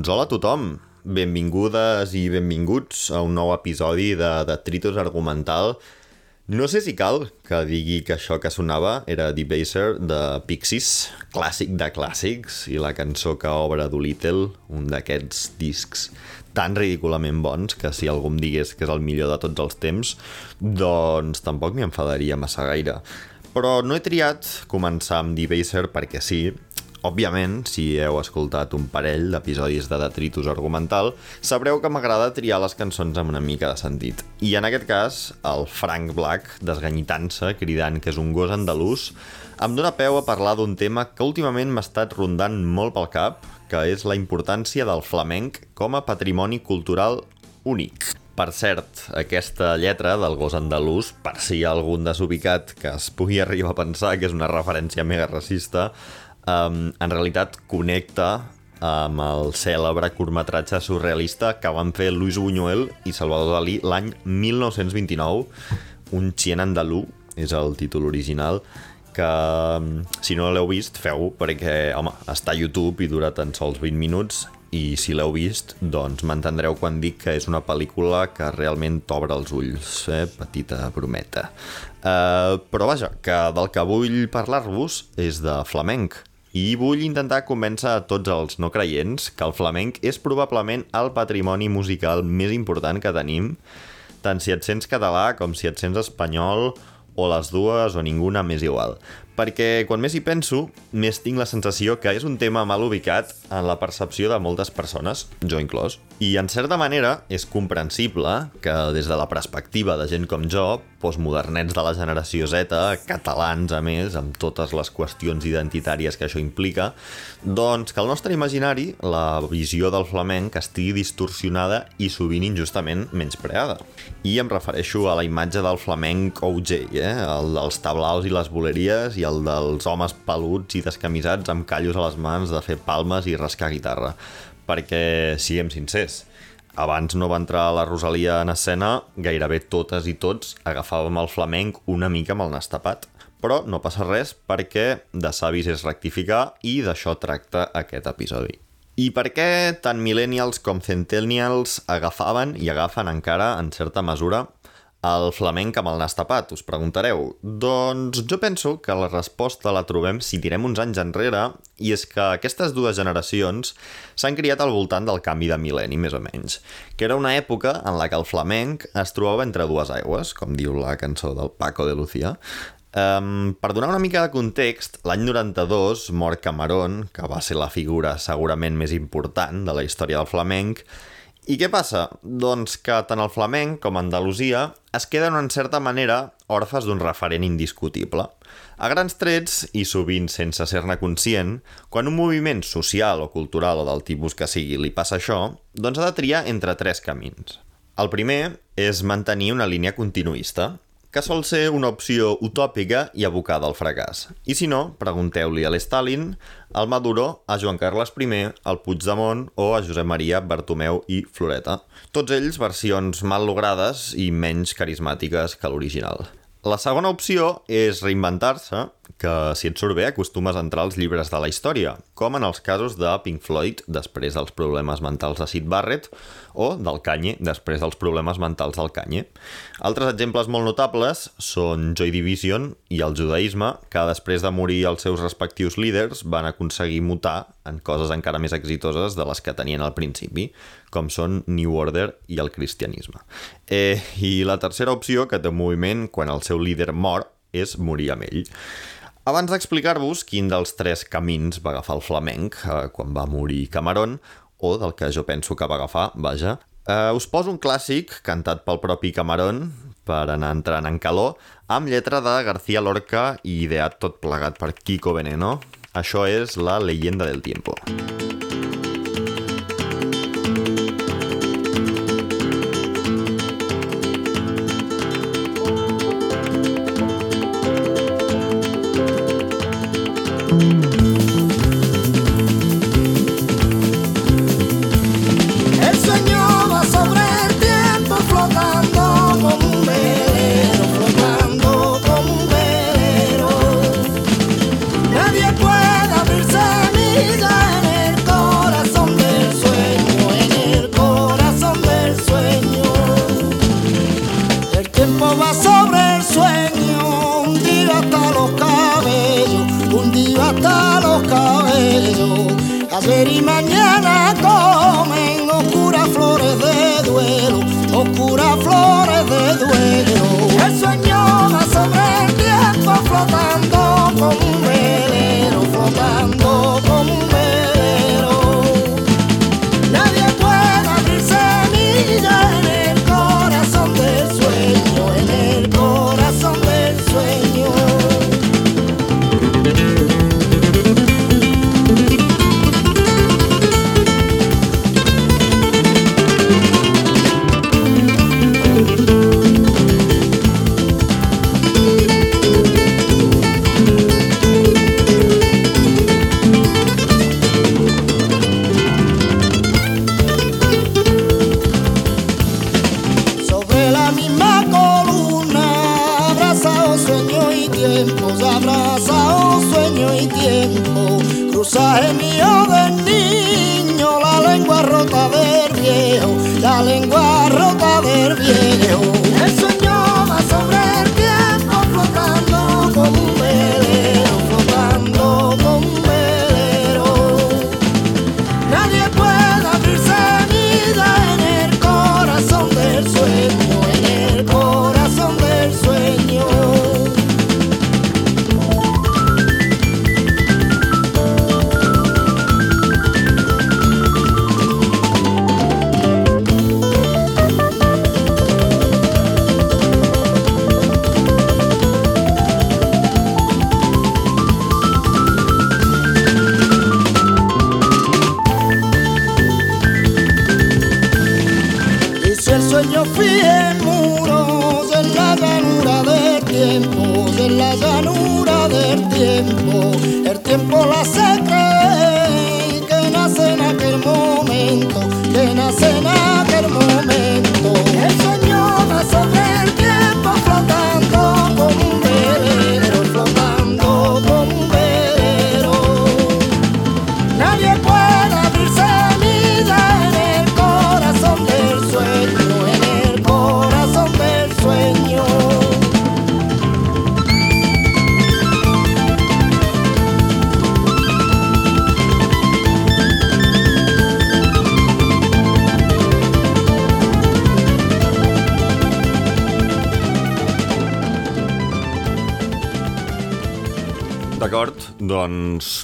Doncs hola a tothom, benvingudes i benvinguts a un nou episodi de Detritus Argumental. No sé si cal que digui que això que sonava era Debaser de Pixies, clàssic de clàssics, i la cançó que obre Doolittle, un d'aquests discs tan ridículament bons que si algú em digués que és el millor de tots els temps, doncs tampoc m'hi enfadaria massa gaire. Però no he triat començar amb Debaser perquè sí, Òbviament, si heu escoltat un parell d'episodis de Detritus Argumental, sabreu que m'agrada triar les cançons amb una mica de sentit. I en aquest cas, el Frank Black, desganyitant-se, cridant que és un gos andalús, em dóna peu a parlar d'un tema que últimament m'ha estat rondant molt pel cap, que és la importància del flamenc com a patrimoni cultural únic. Per cert, aquesta lletra del gos andalús, per si hi ha algun desubicat que es pugui arribar a pensar que és una referència mega racista, um, en realitat connecta amb el cèlebre curtmetratge surrealista que van fer Luis Buñuel i Salvador Dalí l'any 1929, un chien andalú, és el títol original, que si no l'heu vist, feu perquè, home, està a YouTube i dura tan sols 20 minuts i si l'heu vist, doncs m'entendreu quan dic que és una pel·lícula que realment t'obre els ulls, eh? petita brometa. Uh, però vaja, que del que vull parlar-vos és de flamenc, i vull intentar convèncer a tots els no creients que el flamenc és probablement el patrimoni musical més important que tenim, tant si et sents català com si et sents espanyol o les dues o ninguna més igual perquè quan més hi penso, més tinc la sensació que és un tema mal ubicat en la percepció de moltes persones, jo inclòs. I en certa manera és comprensible que des de la perspectiva de gent com jo, postmodernets de la generació Z, catalans a més, amb totes les qüestions identitàries que això implica, doncs que el nostre imaginari, la visió del flamenc, estigui distorsionada i sovint injustament menyspreada. I em refereixo a la imatge del flamenc OG, eh? el dels tablaos i les boleries i el dels homes peluts i descamisats amb callos a les mans de fer palmes i rascar guitarra. Perquè, siguem sincers, abans no va entrar la Rosalia en escena, gairebé totes i tots agafàvem el flamenc una mica amb el nas tapat. Però no passa res perquè de savis és rectificar i d'això tracta aquest episodi. I per què tant millennials com centennials agafaven i agafen encara, en certa mesura, el flamenc amb el nas tapat, us preguntareu. Doncs jo penso que la resposta la trobem si tirem uns anys enrere, i és que aquestes dues generacions s'han criat al voltant del canvi de mil·lenni, més o menys, que era una època en la que el flamenc es trobava entre dues aigües, com diu la cançó del Paco de Lucía, Um, per donar una mica de context, l'any 92 mor Camarón, que va ser la figura segurament més important de la història del flamenc, i què passa? Doncs que tant el flamenc com Andalusia es queden en certa manera orfes d'un referent indiscutible. A grans trets, i sovint sense ser-ne conscient, quan un moviment social o cultural o del tipus que sigui li passa això, doncs ha de triar entre tres camins. El primer és mantenir una línia continuista, que sol ser una opció utòpica i abocada al fracàs. I si no, pregunteu-li a l'Stalin, al Maduro, a Joan Carles I, al Puigdemont o a Josep Maria, Bartomeu i Floreta. Tots ells versions mal logrades i menys carismàtiques que l'original. La segona opció és reinventar-se que, si et surt bé, acostumes a entrar als llibres de la història, com en els casos de Pink Floyd després dels problemes mentals de Sid Barrett o del Kanye després dels problemes mentals del Kanye. Altres exemples molt notables són Joy Division i el judaïsme, que després de morir els seus respectius líders van aconseguir mutar en coses encara més exitoses de les que tenien al principi, com són New Order i el cristianisme. Eh, I la tercera opció que té moviment quan el seu líder mor és morir amb ell. Abans d'explicar-vos quin dels tres camins va agafar el flamenc eh, quan va morir Cameron, o del que jo penso que va agafar, vaja, eh, us poso un clàssic cantat pel propi Cameron per anar entrant en calor, amb lletra de García Lorca i ideat tot plegat per Kiko Veneno. Això és la leyenda del tiempo. Música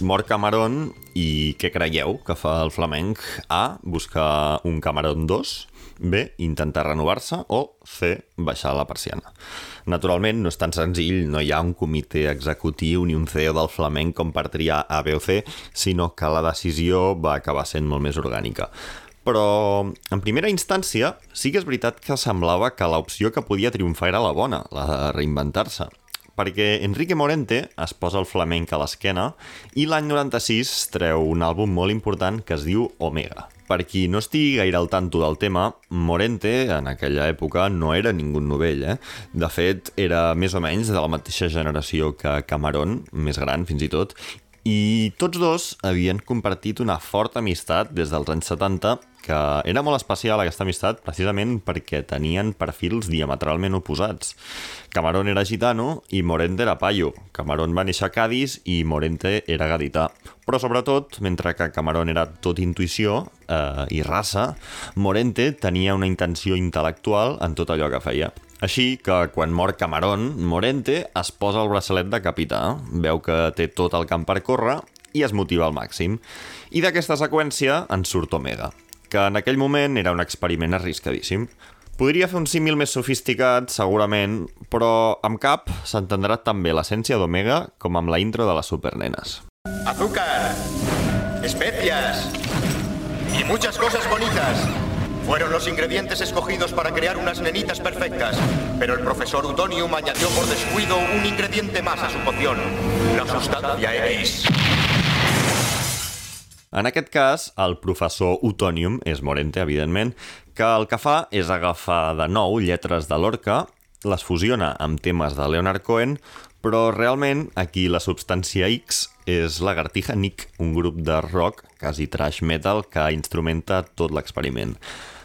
mor Camarón i què creieu que fa el flamenc? A. Buscar un Camarón 2 B. Intentar renovar-se o C. Baixar la persiana. Naturalment no és tan senzill, no hi ha un comitè executiu ni un CEO del flamenc com per triar A, B o C, sinó que la decisió va acabar sent molt més orgànica. Però, en primera instància, sí que és veritat que semblava que l'opció que podia triomfar era la bona, la de reinventar-se perquè Enrique Morente es posa el flamenc a l'esquena i l'any 96 treu un àlbum molt important que es diu Omega. Per qui no estigui gaire al tanto del tema, Morente en aquella època no era ningú novell, eh? De fet, era més o menys de la mateixa generació que Camarón, més gran fins i tot, i tots dos havien compartit una forta amistat des dels anys 70 que era molt especial aquesta amistat precisament perquè tenien perfils diametralment oposats. Camarón era gitano i Morente era paio. Camarón va néixer a Cádiz i Morente era gadità. Però sobretot, mentre que Camarón era tot intuïció eh, i raça, Morente tenia una intenció intel·lectual en tot allò que feia. Així que quan mor Camarón, Morente es posa el braçalet de capità, veu que té tot el camp per córrer i es motiva al màxim. I d'aquesta seqüència en surt Omega, que en aquell moment era un experiment arriscadíssim. Podria fer un símil més sofisticat, segurament, però amb cap s'entendrà també l'essència d'Omega com amb la intro de les supernenes. azúcar, especias y muchas cosas bonitas. Fueron los ingredientes escogidos para crear unas nenitas perfectas, pero el profesor Utonium añadió por descuido un ingrediente más a su poción, la sustancia X. En aquest cas, el professor Utonium és Morente, evidentment, que el que fa és agafar de nou lletres de Lorca, les fusiona amb temes de Leonard Cohen, però realment aquí la substància X és Lagartija Nick, un grup de rock, quasi trash metal, que instrumenta tot l'experiment.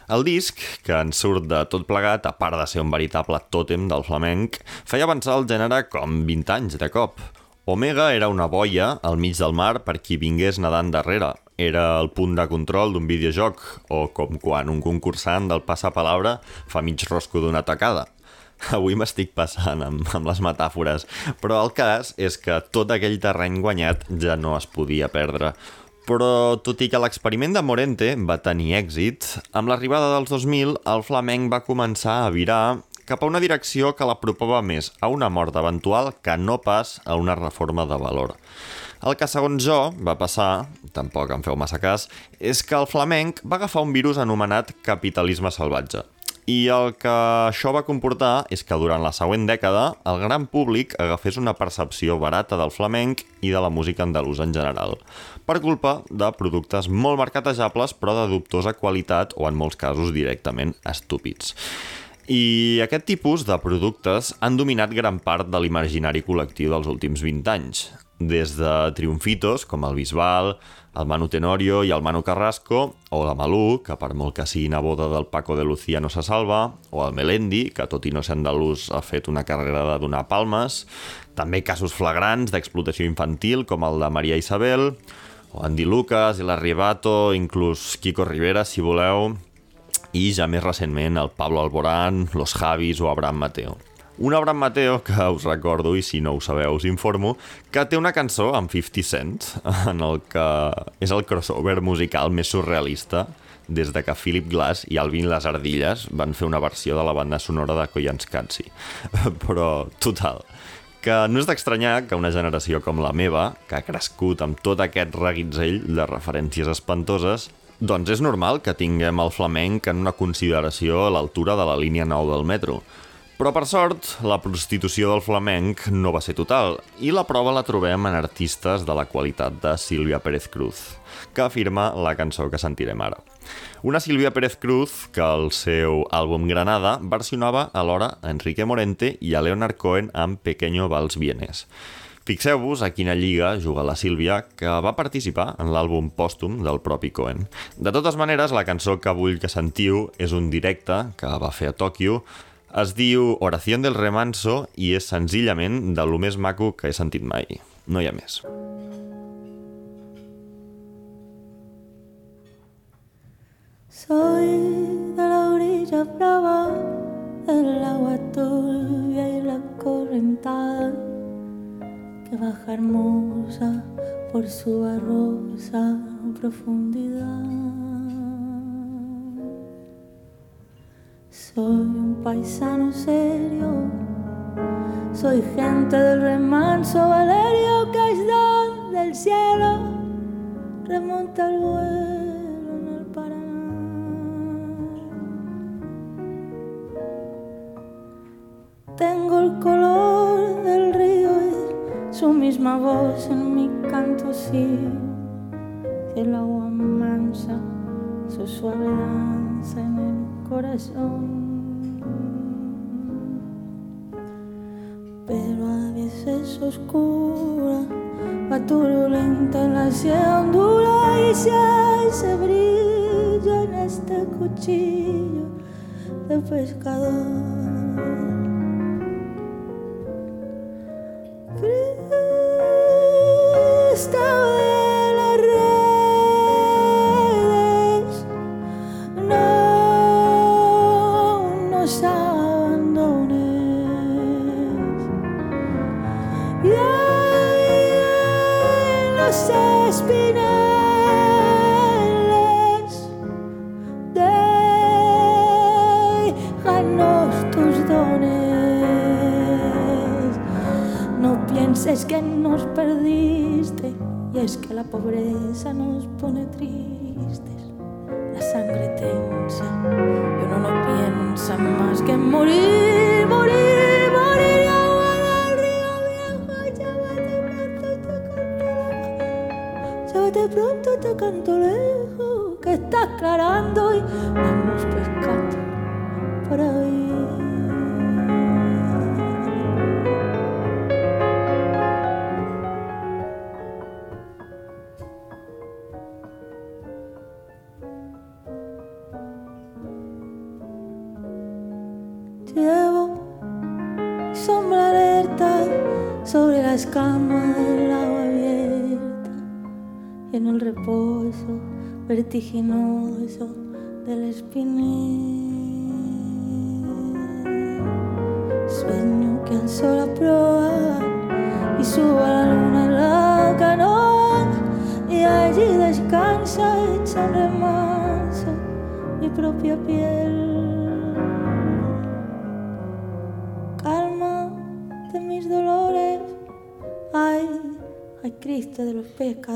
El disc, que en surt de tot plegat, a part de ser un veritable tòtem del flamenc, feia avançar el gènere com 20 anys de cop. Omega era una boia al mig del mar per qui vingués nedant darrere. Era el punt de control d'un videojoc, o com quan un concursant del passapalabra fa mig rosco d'una tacada. Avui m'estic passant amb, amb les metàfores, però el cas és que tot aquell terreny guanyat ja no es podia perdre. Però, tot i que l'experiment de Morente va tenir èxit, amb l'arribada dels 2000 el flamenc va començar a virar cap a una direcció que l'apropava més a una mort eventual que no pas a una reforma de valor. El que, segons jo, va passar, tampoc en feu massa cas, és que el flamenc va agafar un virus anomenat capitalisme salvatge. I el que això va comportar és que durant la següent dècada el gran públic agafés una percepció barata del flamenc i de la música andalusa en general, per culpa de productes molt marcatejables però de dubtosa qualitat o en molts casos directament estúpids. I aquest tipus de productes han dominat gran part de l'imaginari col·lectiu dels últims 20 anys, des de triomfitos com el Bisbal, el Manu Tenorio i el Manu Carrasco, o la Malú, que per molt que sigui boda del Paco de Lucía no se salva, o el Melendi, que tot i no ser andalús ha fet una carrera de donar palmes, també casos flagrants d'explotació infantil com el de Maria Isabel, o Andy Lucas i l'Arribato, inclús Kiko Rivera, si voleu, i ja més recentment el Pablo Alborán, Los Javis o Abraham Mateo. Un Abraham Mateo que us recordo, i si no ho sabeu us informo, que té una cançó amb 50 Cent, en el que és el crossover musical més surrealista des de que Philip Glass i Alvin Les Ardilles van fer una versió de la banda sonora de Koyanskatsi. Però, total, que no és d'estranyar que una generació com la meva, que ha crescut amb tot aquest reguitzell de referències espantoses, doncs és normal que tinguem el flamenc en una consideració a l'altura de la línia 9 del metro. Però per sort, la prostitució del flamenc no va ser total, i la prova la trobem en artistes de la qualitat de Sílvia Pérez Cruz, que afirma la cançó que sentirem ara. Una Sílvia Pérez Cruz que el seu àlbum Granada versionava alhora a Enrique Morente i a Leonard Cohen amb Pequeño Vals Vienes. Fixeu-vos a quina lliga juga la Sílvia, que va participar en l'àlbum pòstum del propi Cohen. De totes maneres, la cançó que vull que sentiu és un directe que va fer a Tòquio, es diu Oración del Remanso i és senzillament de lo més maco que he sentit mai. No hi ha més. Soy de la orilla brava del agua turbia y la correntada que baja hermosa por su barrosa profundidad. Soy un paisano serio, soy gente del remanso Valerio es del cielo, remonta el vuelo en el Paraná. Tengo el color del río su misma voz en mi canto sí, el agua mansa, su suave danza en el corazón. Pero a veces oscura, va turbulenta en la sien dura y se hace brillo en este cuchillo de pescador. pecado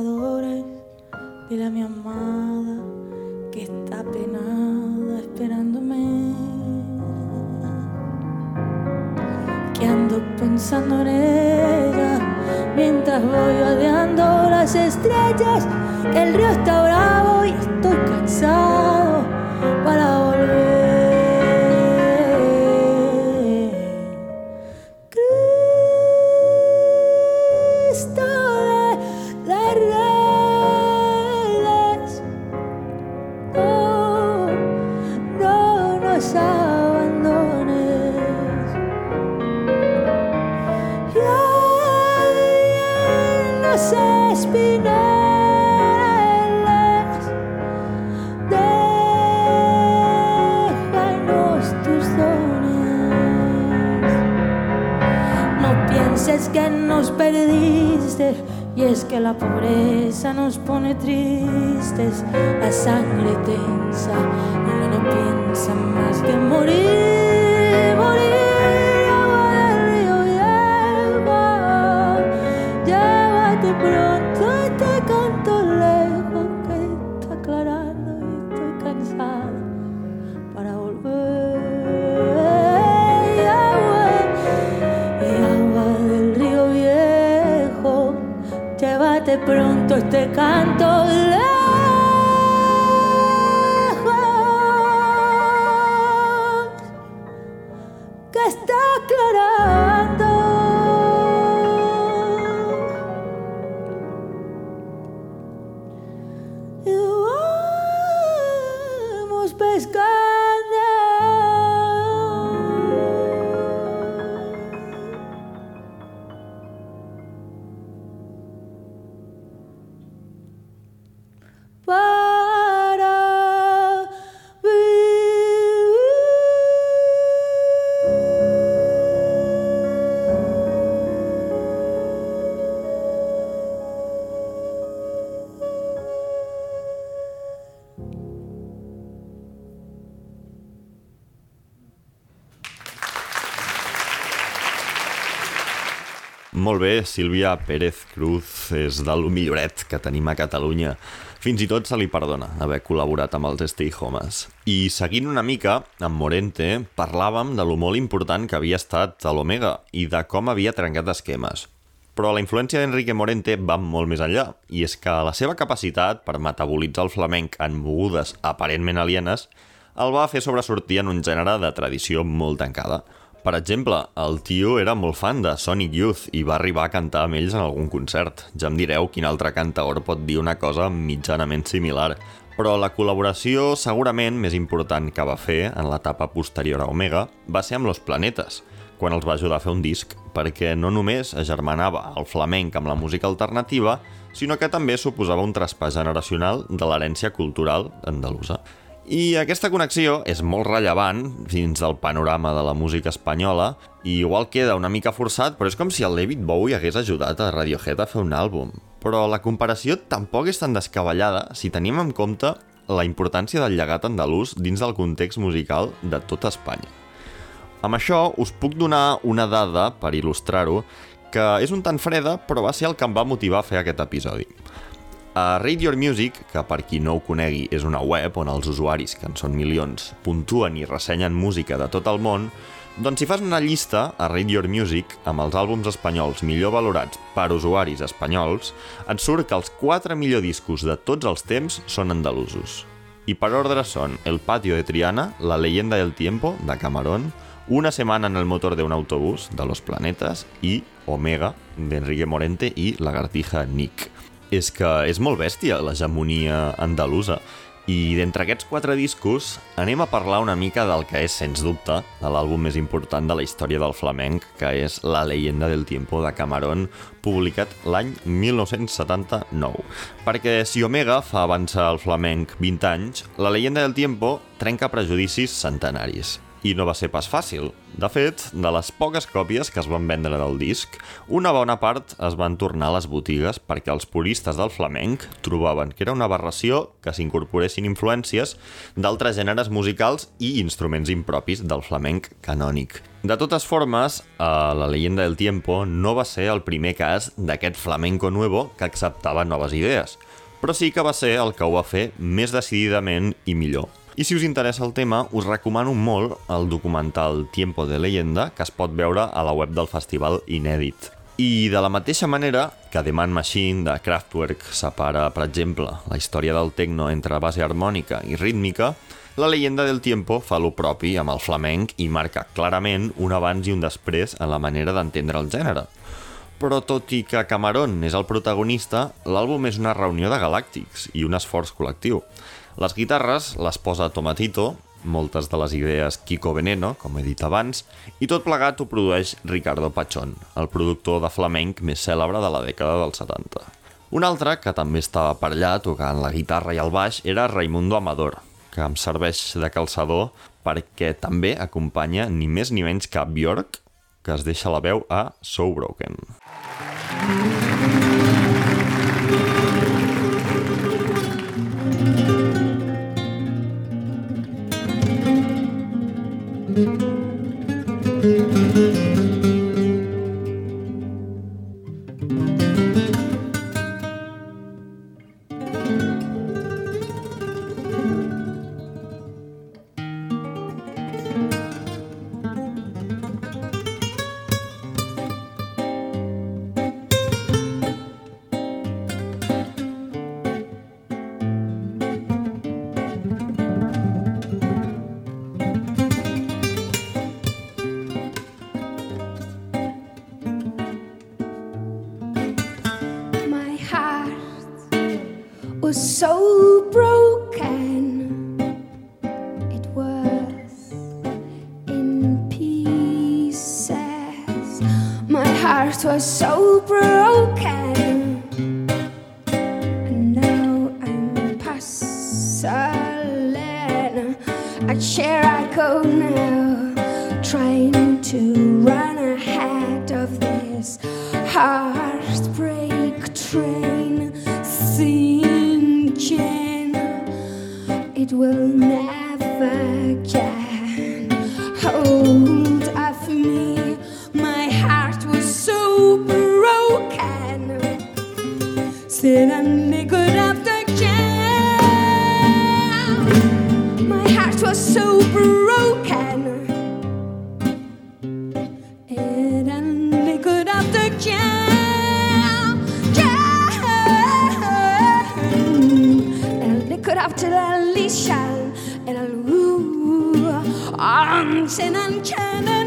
la Molt bé, Sílvia Pérez Cruz és de lo milloret que tenim a Catalunya. Fins i tot se li perdona haver col·laborat amb els Stay Homes. I seguint una mica, amb Morente, parlàvem de lo molt important que havia estat a l'Omega i de com havia trencat esquemes. Però la influència d'Enrique Morente va molt més enllà, i és que la seva capacitat per metabolitzar el flamenc en mogudes aparentment alienes el va fer sobresortir en un gènere de tradició molt tancada. Per exemple, el tio era molt fan de Sonic Youth i va arribar a cantar amb ells en algun concert. Ja em direu quin altre cantaor pot dir una cosa mitjanament similar. Però la col·laboració segurament més important que va fer en l'etapa posterior a Omega va ser amb Los Planetes, quan els va ajudar a fer un disc, perquè no només agermanava el flamenc amb la música alternativa, sinó que també suposava un traspàs generacional de l'herència cultural andalusa. I aquesta connexió és molt rellevant dins del panorama de la música espanyola i igual queda una mica forçat, però és com si el David Bowie hagués ajudat a Radiohead a fer un àlbum. Però la comparació tampoc és tan descabellada si tenim en compte la importància del llegat andalús dins del context musical de tota Espanya. Amb això us puc donar una dada per il·lustrar-ho que és un tant freda, però va ser el que em va motivar a fer aquest episodi. A Rate Your Music, que per qui no ho conegui és una web on els usuaris, que en són milions, puntuen i ressenyen música de tot el món, doncs si fas una llista a Rate Your Music amb els àlbums espanyols millor valorats per usuaris espanyols, et surt que els 4 millor discos de tots els temps són andalusos. I per ordre són El patio de Triana, La leyenda del tiempo, de Camarón, Una semana en el motor de un autobús, de Los Planetas, i Omega, d'Enrique Morente i Lagartija Nick és que és molt bèstia l'hegemonia andalusa. I d'entre aquests quatre discos anem a parlar una mica del que és, sens dubte, l'àlbum més important de la història del flamenc, que és La leyenda del tiempo de Camarón, publicat l'any 1979. Perquè si Omega fa avançar el flamenc 20 anys, La leyenda del tiempo trenca prejudicis centenaris i no va ser pas fàcil. De fet, de les poques còpies que es van vendre del disc, una bona part es van tornar a les botigues perquè els puristes del flamenc trobaven que era una aberració que s'incorporessin influències d'altres gèneres musicals i instruments impropis del flamenc canònic. De totes formes, a La leyenda del tiempo no va ser el primer cas d'aquest flamenco nuevo que acceptava noves idees, però sí que va ser el que ho va fer més decididament i millor. I si us interessa el tema, us recomano molt el documental Tiempo de Leyenda, que es pot veure a la web del festival Inèdit. I de la mateixa manera que The Man Machine de Kraftwerk separa, per exemple, la història del techno entre base harmònica i rítmica, la leyenda del tiempo fa lo propi amb el flamenc i marca clarament un abans i un després en la manera d'entendre el gènere. Però tot i que Camarón és el protagonista, l'àlbum és una reunió de galàctics i un esforç col·lectiu. Les guitarres les posa Tomatito, moltes de les idees Kiko Veneno, com he dit abans, i tot plegat ho produeix Ricardo Pachón, el productor de flamenc més cèlebre de la dècada dels 70. Un altre, que també estava per allà tocant la guitarra i el baix, era Raimundo Amador, que em serveix de calçador perquè també acompanya ni més ni menys que Björk, que es deixa la veu a So Broken. My after Alicia and Lou, Armsen and Cannon.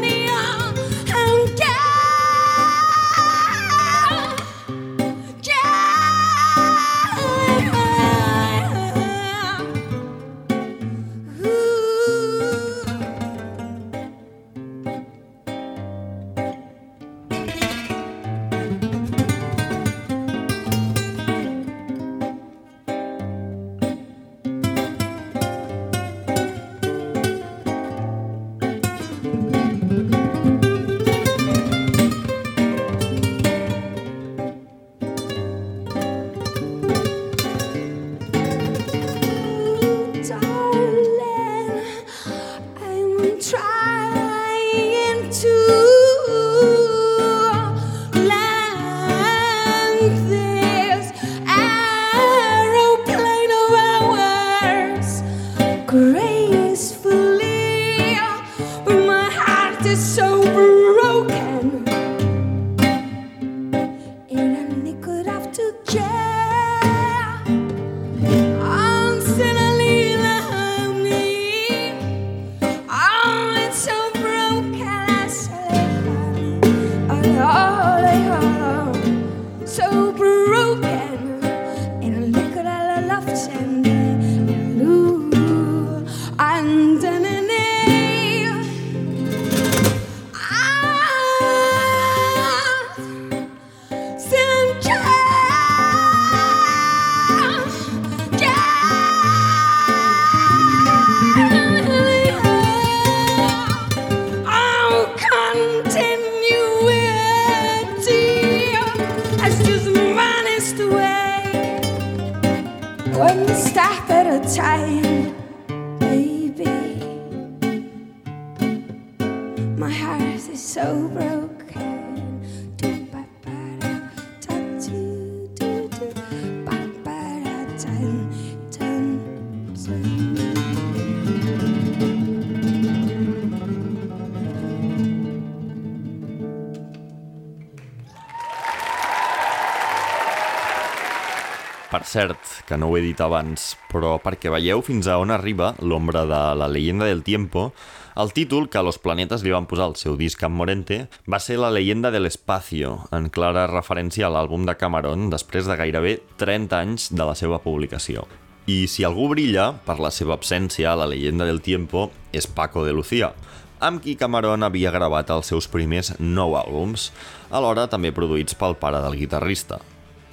Per cert, que no ho he dit abans, però perquè veieu fins a on arriba l'ombra de la leyenda del tiempo, el títol que los planetes li van posar al seu disc amb Morente va ser La leyenda del espacio, en clara referència a l'àlbum de Cameron després de gairebé 30 anys de la seva publicació. I si algú brilla per la seva absència a La leyenda del tiempo és Paco de Lucía, amb qui Cameron havia gravat els seus primers nou àlbums, alhora també produïts pel pare del guitarrista,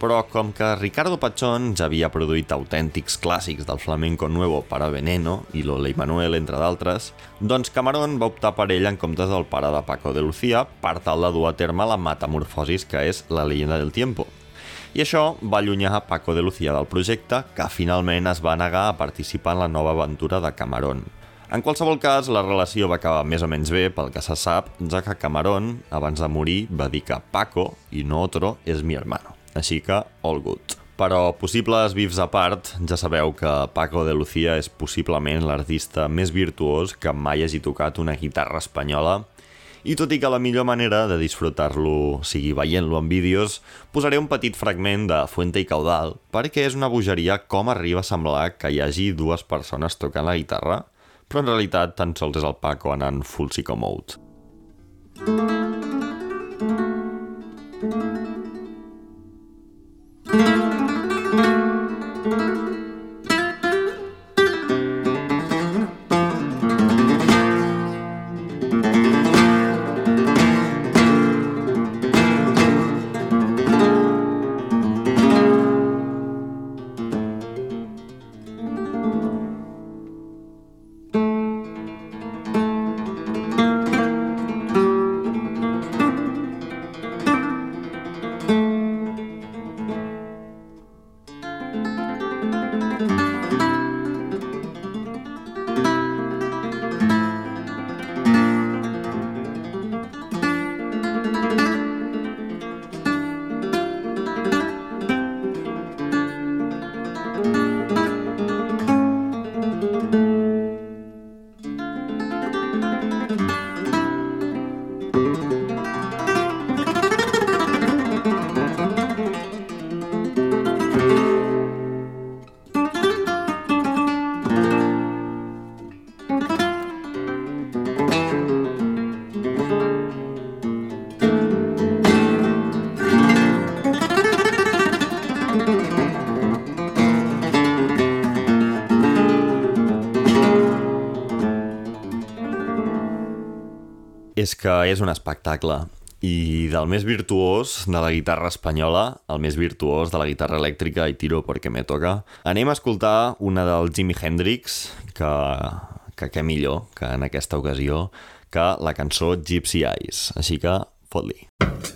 però com que Ricardo Pachón ja havia produït autèntics clàssics del flamenco nuevo para Veneno i Lola i Manuel, entre d'altres, doncs Camarón va optar per ell en comptes del pare de Paco de Lucía per tal de dur a terme la metamorfosis que és la leyenda del tiempo. I això va allunyar Paco de Lucía del projecte, que finalment es va negar a participar en la nova aventura de Camarón. En qualsevol cas, la relació va acabar més o menys bé pel que se sap, ja que Camarón, abans de morir, va dir que Paco, i no otro, és mi hermano. Així que, all good. Però possibles bifs a part, ja sabeu que Paco de Lucía és possiblement l'artista més virtuós que mai hagi tocat una guitarra espanyola i tot i que la millor manera de disfrutar-lo sigui veient-lo en vídeos, posaré un petit fragment de Fuente i Caudal perquè és una bogeria com arriba a semblar que hi hagi dues persones tocant la guitarra, però en realitat tan sols és el Paco anant full sicko mode. És que és un espectacle i del més virtuós de la guitarra espanyola al més virtuós de la guitarra elèctrica i tiro perquè me toca. Anem a escoltar una del Jimi Hendrix, que, que què millor que en aquesta ocasió que la cançó Gypsy Eyes. Així que, fot-li. Well,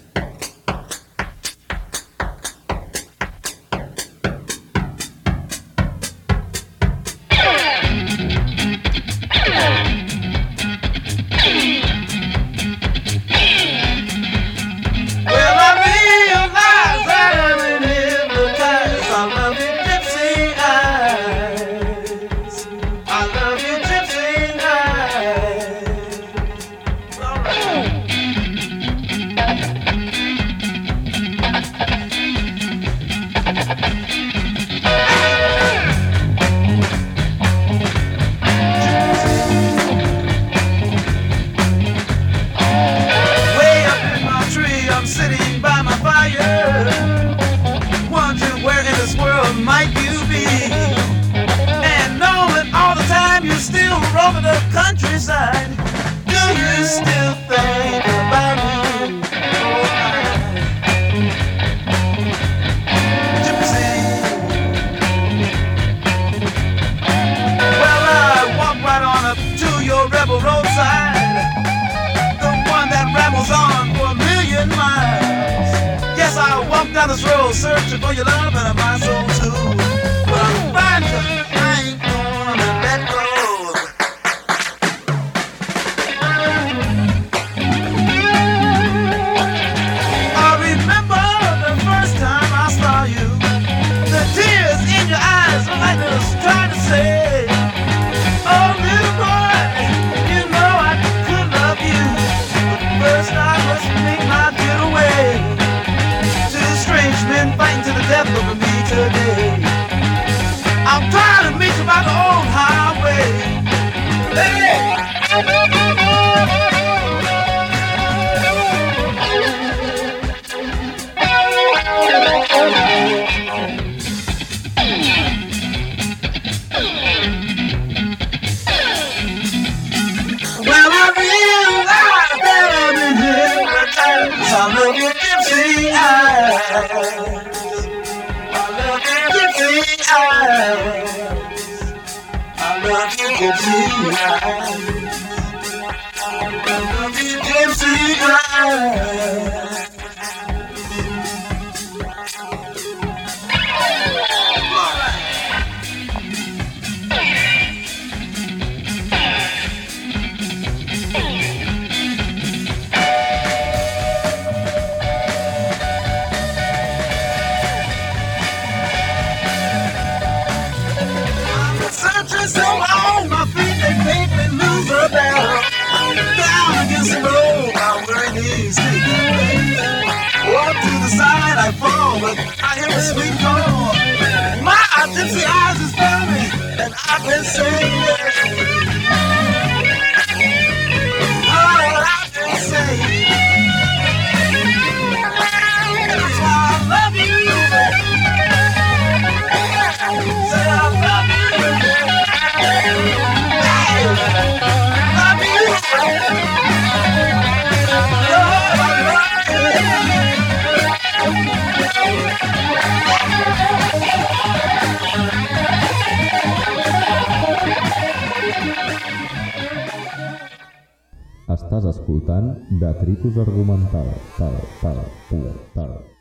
follow.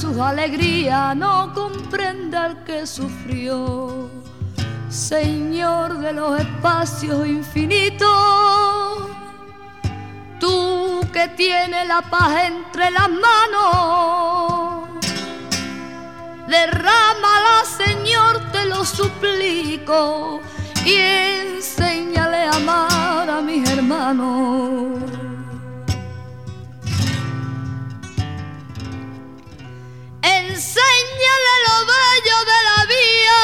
su alegría no comprenda al que sufrió. Señor de los espacios infinitos, tú que tienes la paz entre las manos, derrámala, Señor, te lo suplico, y enséñale a amar a mis hermanos. de la vía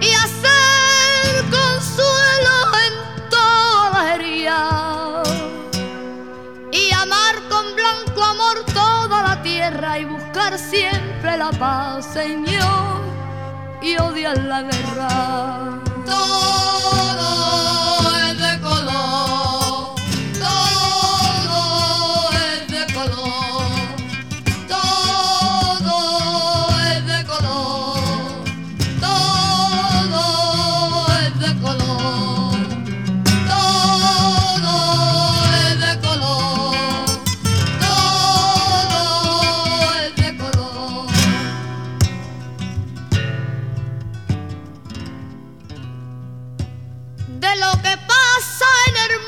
y hacer consuelo en toda la herida y amar con blanco amor toda la tierra y buscar siempre la paz, Señor, y odiar la guerra.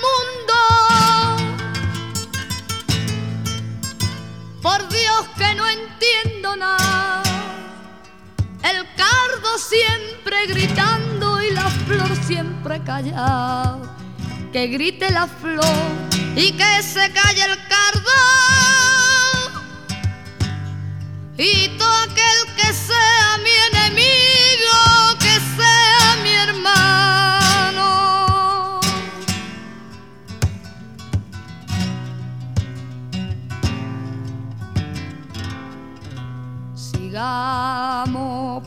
mundo. Por Dios que no entiendo nada. El cardo siempre gritando y la flor siempre callada. Que grite la flor y que se calle el cardo. Y todo aquel que sea mi enemigo.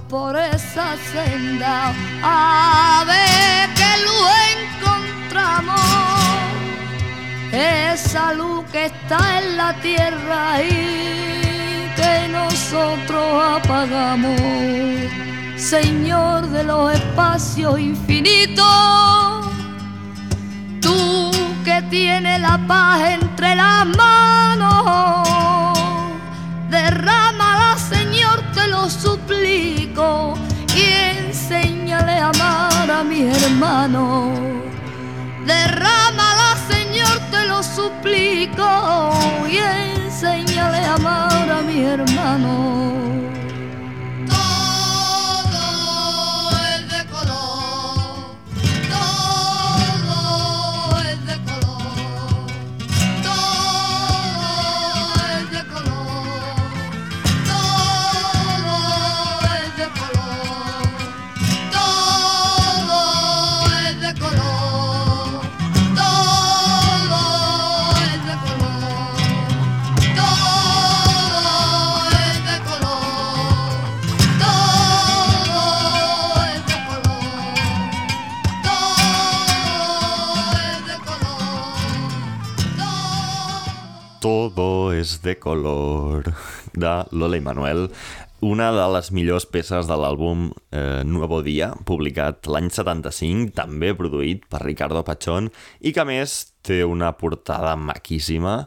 Por esa senda a ver que lo encontramos. Esa luz que está en la tierra y que nosotros apagamos. Señor de los espacios infinitos, tú que tienes la paz entre las manos, derrámala, Señor, te lo suplico, y enséñale a amar a mi hermano. Derrámala, Señor, te lo suplico, y enséñale a amar a mi hermano. Todo es de color, de Lola i Manuel, una de les millors peces de l'àlbum eh, Nuevo Dia, publicat l'any 75, també produït per Ricardo Pachón, i que més té una portada maquíssima.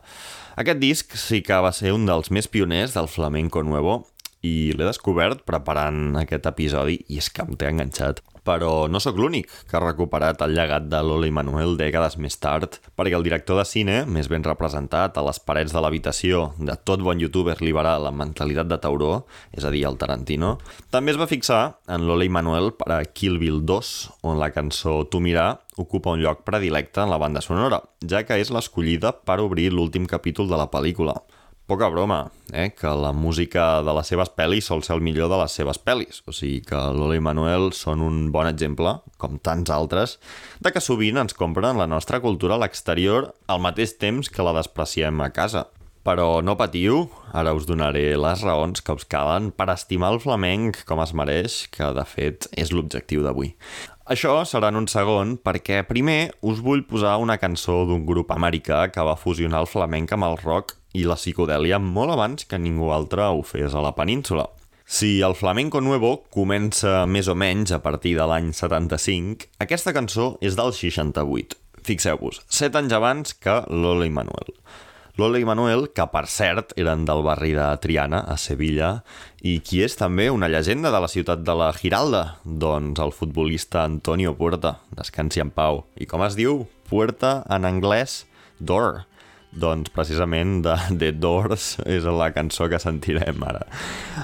Aquest disc sí que va ser un dels més pioners del flamenco nuevo i l'he descobert preparant aquest episodi i és que em té enganxat. Però no sóc l'únic que ha recuperat el llegat de Lola i Manuel dècades més tard, perquè el director de cine, més ben representat a les parets de l'habitació de tot bon youtuber liberal amb mentalitat de tauró, és a dir, el Tarantino, també es va fixar en Lola i Manuel per a Kill Bill 2, on la cançó Tu mirar ocupa un lloc predilecte en la banda sonora, ja que és l'escollida per obrir l'últim capítol de la pel·lícula. Poca broma, eh? que la música de les seves pel·lis sol ser el millor de les seves pel·lis. O sigui que Lola i Manuel són un bon exemple, com tants altres, de que sovint ens compren la nostra cultura a l'exterior al mateix temps que la despreciem a casa. Però no patiu, ara us donaré les raons que us calen per estimar el flamenc com es mereix, que de fet és l'objectiu d'avui. Això serà en un segon perquè primer us vull posar una cançó d'un grup americà que va fusionar el flamenc amb el rock i la psicodèlia molt abans que ningú altre ho fes a la península. Si el flamenco nuevo comença més o menys a partir de l'any 75, aquesta cançó és del 68. Fixeu-vos, set anys abans que Lola i Manuel. Lola i Manuel, que per cert eren del barri de Triana, a Sevilla, i qui és també una llegenda de la ciutat de la Giralda, doncs el futbolista Antonio Puerta, descansi en pau. I com es diu? Puerta en anglès, door. Doncs precisament de The Doors és la cançó que sentirem ara.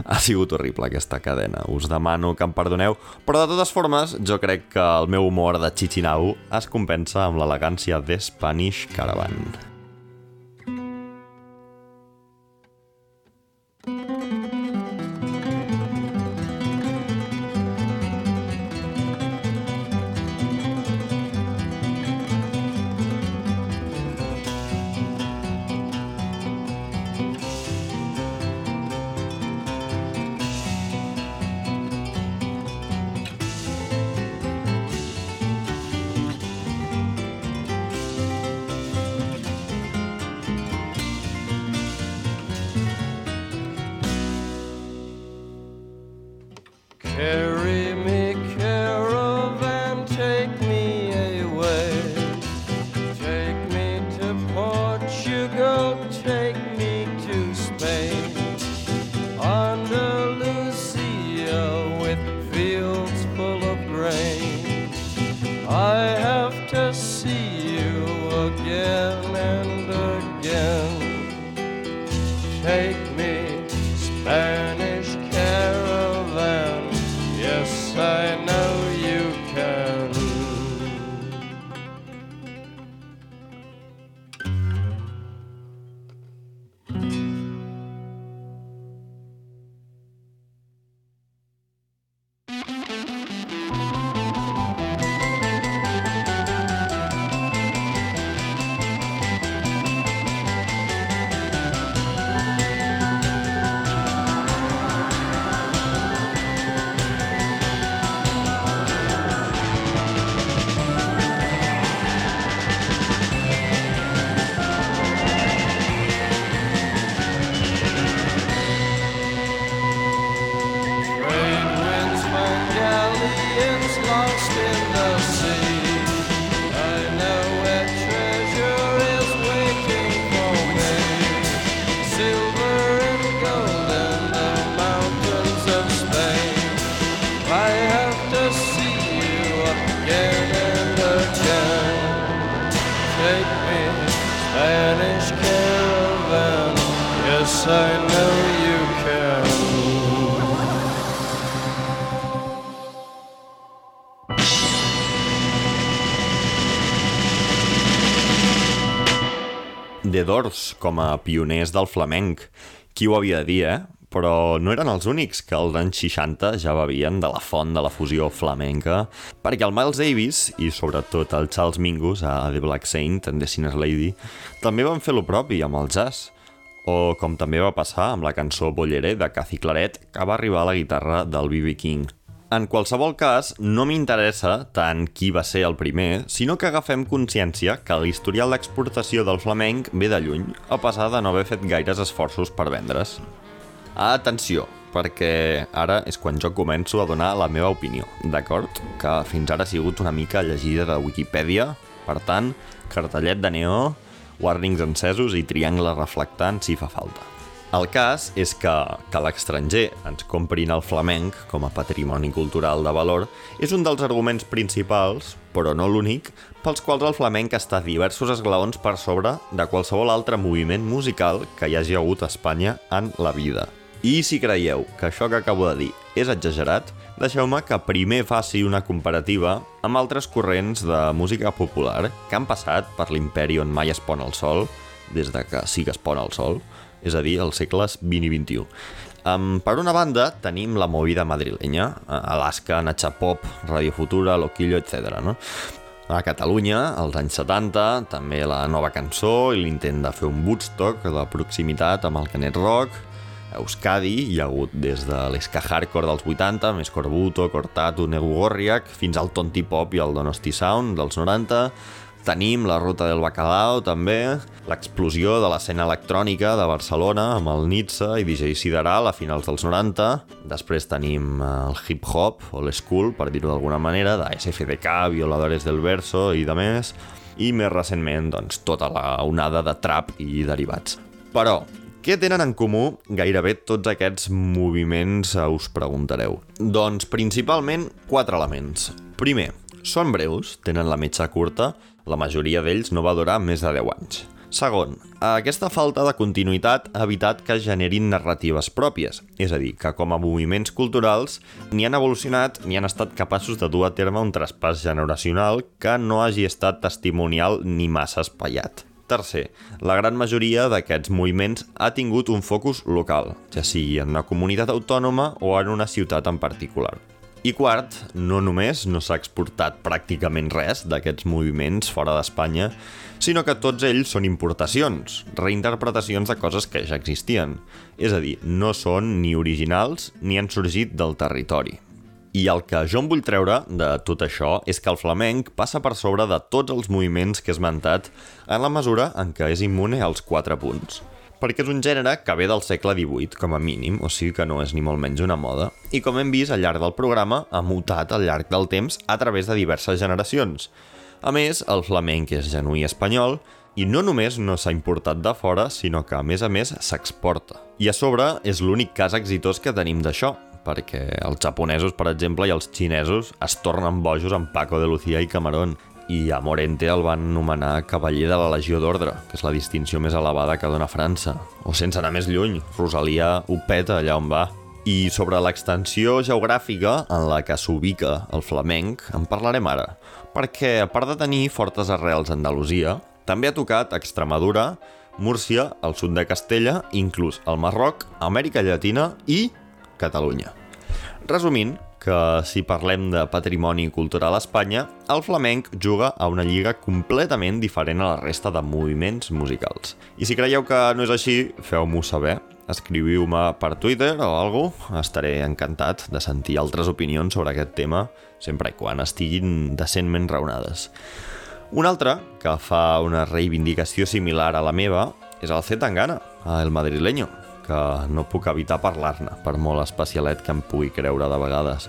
Ha sigut horrible aquesta cadena, us demano que em perdoneu, però de totes formes jo crec que el meu humor de Chichinau es compensa amb l'elegància de Spanish Caravan. Carry Doors com a pioners del flamenc. Qui ho havia de dir, eh? Però no eren els únics que als anys 60 ja bevien de la font de la fusió flamenca, perquè el Miles Davis i sobretot el Charles Mingus a The Black Saint and The Sinner's Lady també van fer lo propi amb el jazz, o com també va passar amb la cançó Bollere de Cathy Claret, que va arribar a la guitarra del B.B. King. En qualsevol cas, no m'interessa tant qui va ser el primer, sinó que agafem consciència que l'historial d'exportació del flamenc ve de lluny, a pesar de no haver fet gaires esforços per vendre's. Atenció, perquè ara és quan jo començo a donar la meva opinió, d'acord? Que fins ara ha sigut una mica llegida de Wikipedia, per tant, cartellet de neó, warnings encesos i triangles reflectants si fa falta. El cas és que, que l'estranger ens comprin el flamenc com a patrimoni cultural de valor és un dels arguments principals, però no l'únic, pels quals el flamenc està diversos esglaons per sobre de qualsevol altre moviment musical que hi hagi hagut a Espanya en la vida. I si creieu que això que acabo de dir és exagerat, deixeu-me que primer faci una comparativa amb altres corrents de música popular que han passat per l'imperi on mai es pon el sol, des de que sí que es pon el sol, és a dir, els segles 20 i 21. Um, per una banda, tenim la movida madrilenya, Alaska, Nacha Pop, Radio Futura, Loquillo, etc. No? A Catalunya, als anys 70, també la nova cançó i l'intent de fer un Woodstock de proximitat amb el Canet Rock, Euskadi hi ha hagut des de l'esca hardcore dels 80, més Corbuto, Cortatu, Negu Gorriak, fins al Tonti Pop i el Donosti Sound dels 90, Tenim la ruta del bacalao, també, l'explosió de l'escena electrònica de Barcelona amb el Nitsa i DJ Sideral a finals dels 90. Després tenim eh, el hip-hop, o l'school, per dir-ho d'alguna manera, de SFDK, Violadores del Verso i de més. I més recentment, doncs, tota la onada de trap i derivats. Però, què tenen en comú gairebé tots aquests moviments, eh, us preguntareu? Doncs principalment quatre elements. Primer, són breus, tenen la metxa curta, la majoria d'ells no va durar més de 10 anys. Segon, aquesta falta de continuïtat ha evitat que generin narratives pròpies, és a dir, que com a moviments culturals ni han evolucionat ni han estat capaços de dur a terme un traspàs generacional que no hagi estat testimonial ni massa espaiat. Tercer, la gran majoria d'aquests moviments ha tingut un focus local, ja sigui en una comunitat autònoma o en una ciutat en particular. I quart, no només no s'ha exportat pràcticament res d'aquests moviments fora d'Espanya, sinó que tots ells són importacions, reinterpretacions de coses que ja existien. És a dir, no són ni originals ni han sorgit del territori. I el que jo em vull treure de tot això és que el flamenc passa per sobre de tots els moviments que he esmentat en la mesura en què és immune als quatre punts perquè és un gènere que ve del segle XVIII, com a mínim, o sigui que no és ni molt menys una moda, i com hem vist al llarg del programa, ha mutat al llarg del temps a través de diverses generacions. A més, el flamenc és genuí espanyol, i no només no s'ha importat de fora, sinó que, a més a més, s'exporta. I a sobre, és l'únic cas exitós que tenim d'això, perquè els japonesos, per exemple, i els xinesos es tornen bojos amb Paco de Lucía i Camarón, i a Morente el van nomenar cavaller de la Legió d'Ordre, que és la distinció més elevada que dona França. O sense anar més lluny, Rosalia ho peta allà on va. I sobre l'extensió geogràfica en la que s'ubica el flamenc en parlarem ara, perquè a part de tenir fortes arrels a Andalusia, també ha tocat Extremadura, Múrcia, el sud de Castella, inclús el Marroc, Amèrica Llatina i Catalunya. Resumint, que si parlem de patrimoni cultural a Espanya, el flamenc juga a una lliga completament diferent a la resta de moviments musicals. I si creieu que no és així, feu-m'ho saber. Escriviu-me per Twitter o algo. Estaré encantat de sentir altres opinions sobre aquest tema, sempre i quan estiguin decentment raonades. Un altre, que fa una reivindicació similar a la meva, és el C. Tangana, el madrileño, que no puc evitar parlar-ne, per molt especialet que em pugui creure de vegades.